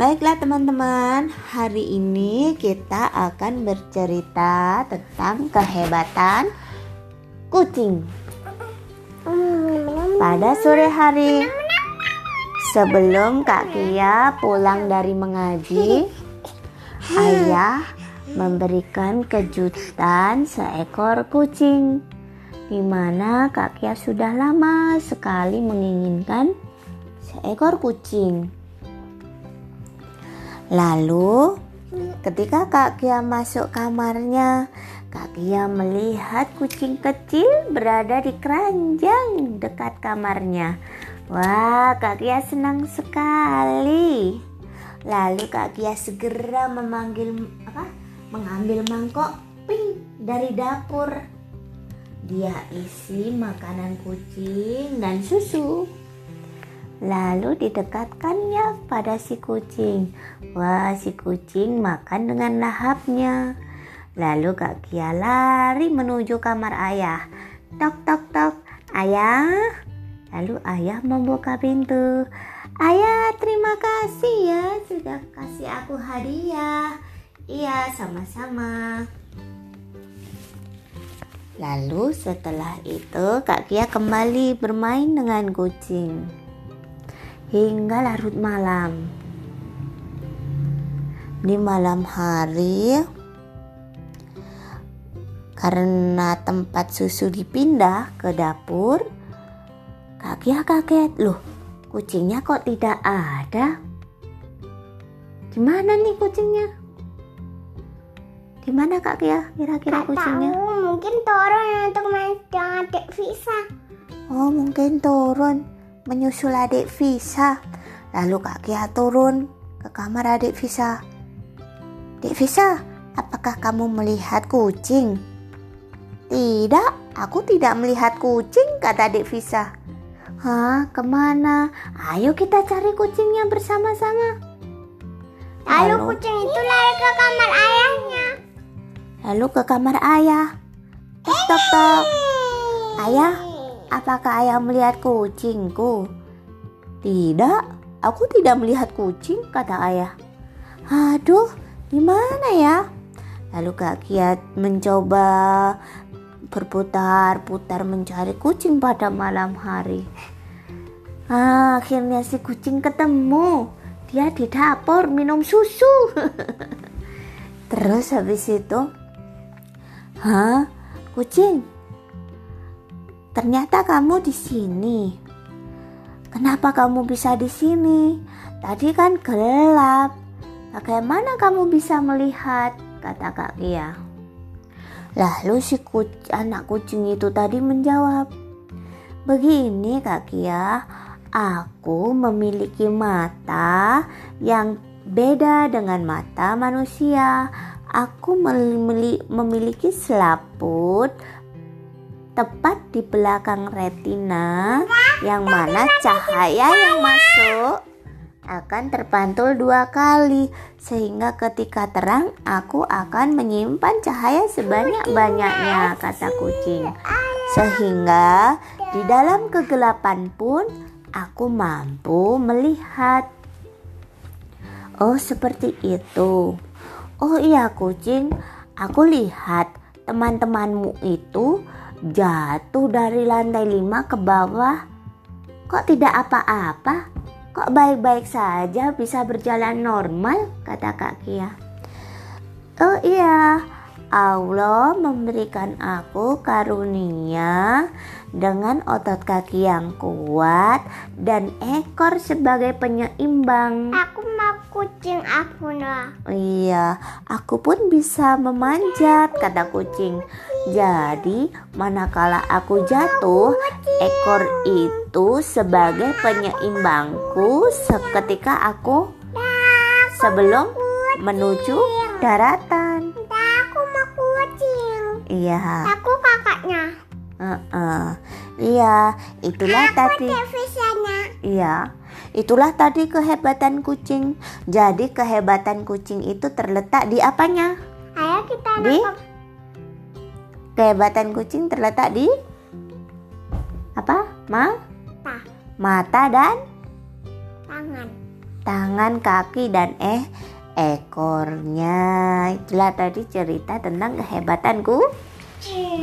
Baiklah teman-teman, hari ini kita akan bercerita tentang kehebatan kucing. Pada sore hari, sebelum Kak Kia pulang dari mengaji, ayah memberikan kejutan seekor kucing di mana Kak Kia sudah lama sekali menginginkan seekor kucing. Lalu, ketika Kak Kia masuk kamarnya, Kak Kia melihat kucing kecil berada di keranjang dekat kamarnya. Wah, Kak Kia senang sekali. Lalu Kak Kia segera memanggil apa? Mengambil mangkok pink dari dapur. Dia isi makanan kucing dan susu. Lalu didekatkannya pada si kucing. Wah, si kucing makan dengan lahapnya. Lalu Kak Kia lari menuju kamar ayah. Tok tok tok, ayah. Lalu ayah membuka pintu. Ayah, terima kasih ya sudah kasih aku hadiah. Iya, sama-sama. Lalu setelah itu Kak Kia kembali bermain dengan kucing hingga larut malam. Di malam hari, karena tempat susu dipindah ke dapur, Kak Kia kaget. Loh, kucingnya kok tidak ada? Gimana nih kucingnya? Gimana Kak Kia kira-kira kucingnya? Tahu, mungkin turun untuk main dengan adik Visa. Oh, mungkin turun menyusul adik Visa. Lalu Kak Kia turun ke kamar adik Visa. Adik Visa, apakah kamu melihat kucing? Tidak, aku tidak melihat kucing, kata adik Visa. Hah, ke mana? Ayo kita cari kucingnya bersama-sama. Lalu, Lalu kucing itu lari ke kamar ayahnya. Lalu ke kamar ayah. Tok tok tok. Ayah, Apakah ayah melihat kucingku? Tidak, aku tidak melihat kucing, kata ayah. Aduh, gimana ya? Lalu Kak Kiat mencoba berputar-putar mencari kucing pada malam hari. Ah, akhirnya si kucing ketemu. Dia di dapur minum susu. Terus habis itu, hah, kucing, Ternyata kamu di sini. Kenapa kamu bisa di sini? Tadi kan gelap. Bagaimana kamu bisa melihat? Kata Kak Kia. Lalu si kuc anak kucing itu tadi menjawab, Begini Kak Kia, aku memiliki mata yang beda dengan mata manusia. Aku memiliki selaput tepat di belakang retina yang mana cahaya yang masuk akan terpantul dua kali sehingga ketika terang aku akan menyimpan cahaya sebanyak-banyaknya kata kucing. Sehingga di dalam kegelapan pun aku mampu melihat. Oh seperti itu. Oh iya kucing. Aku lihat teman-temanmu itu jatuh dari lantai lima ke bawah. Kok tidak apa-apa? Kok baik-baik saja bisa berjalan normal? Kata Kak Kia. Oh iya, Allah memberikan aku karunia dengan otot kaki yang kuat dan ekor sebagai penyeimbang. Aku mau kucing aku nah. Iya, aku pun bisa memanjat, kata kucing. Jadi, manakala aku jatuh, ekor itu sebagai penyeimbangku seketika aku sebelum menuju daratan. Iya. Aku kakaknya. Uh -uh. Iya, itulah Aku tadi. Iya. Itulah tadi kehebatan kucing. Jadi kehebatan kucing itu terletak di apanya? Ayo kita di kehebatan kucing terletak di apa? Ma? Mata. Mata dan tangan. tangan, kaki, dan eh ekornya. Itulah tadi cerita tentang kehebatan kucing.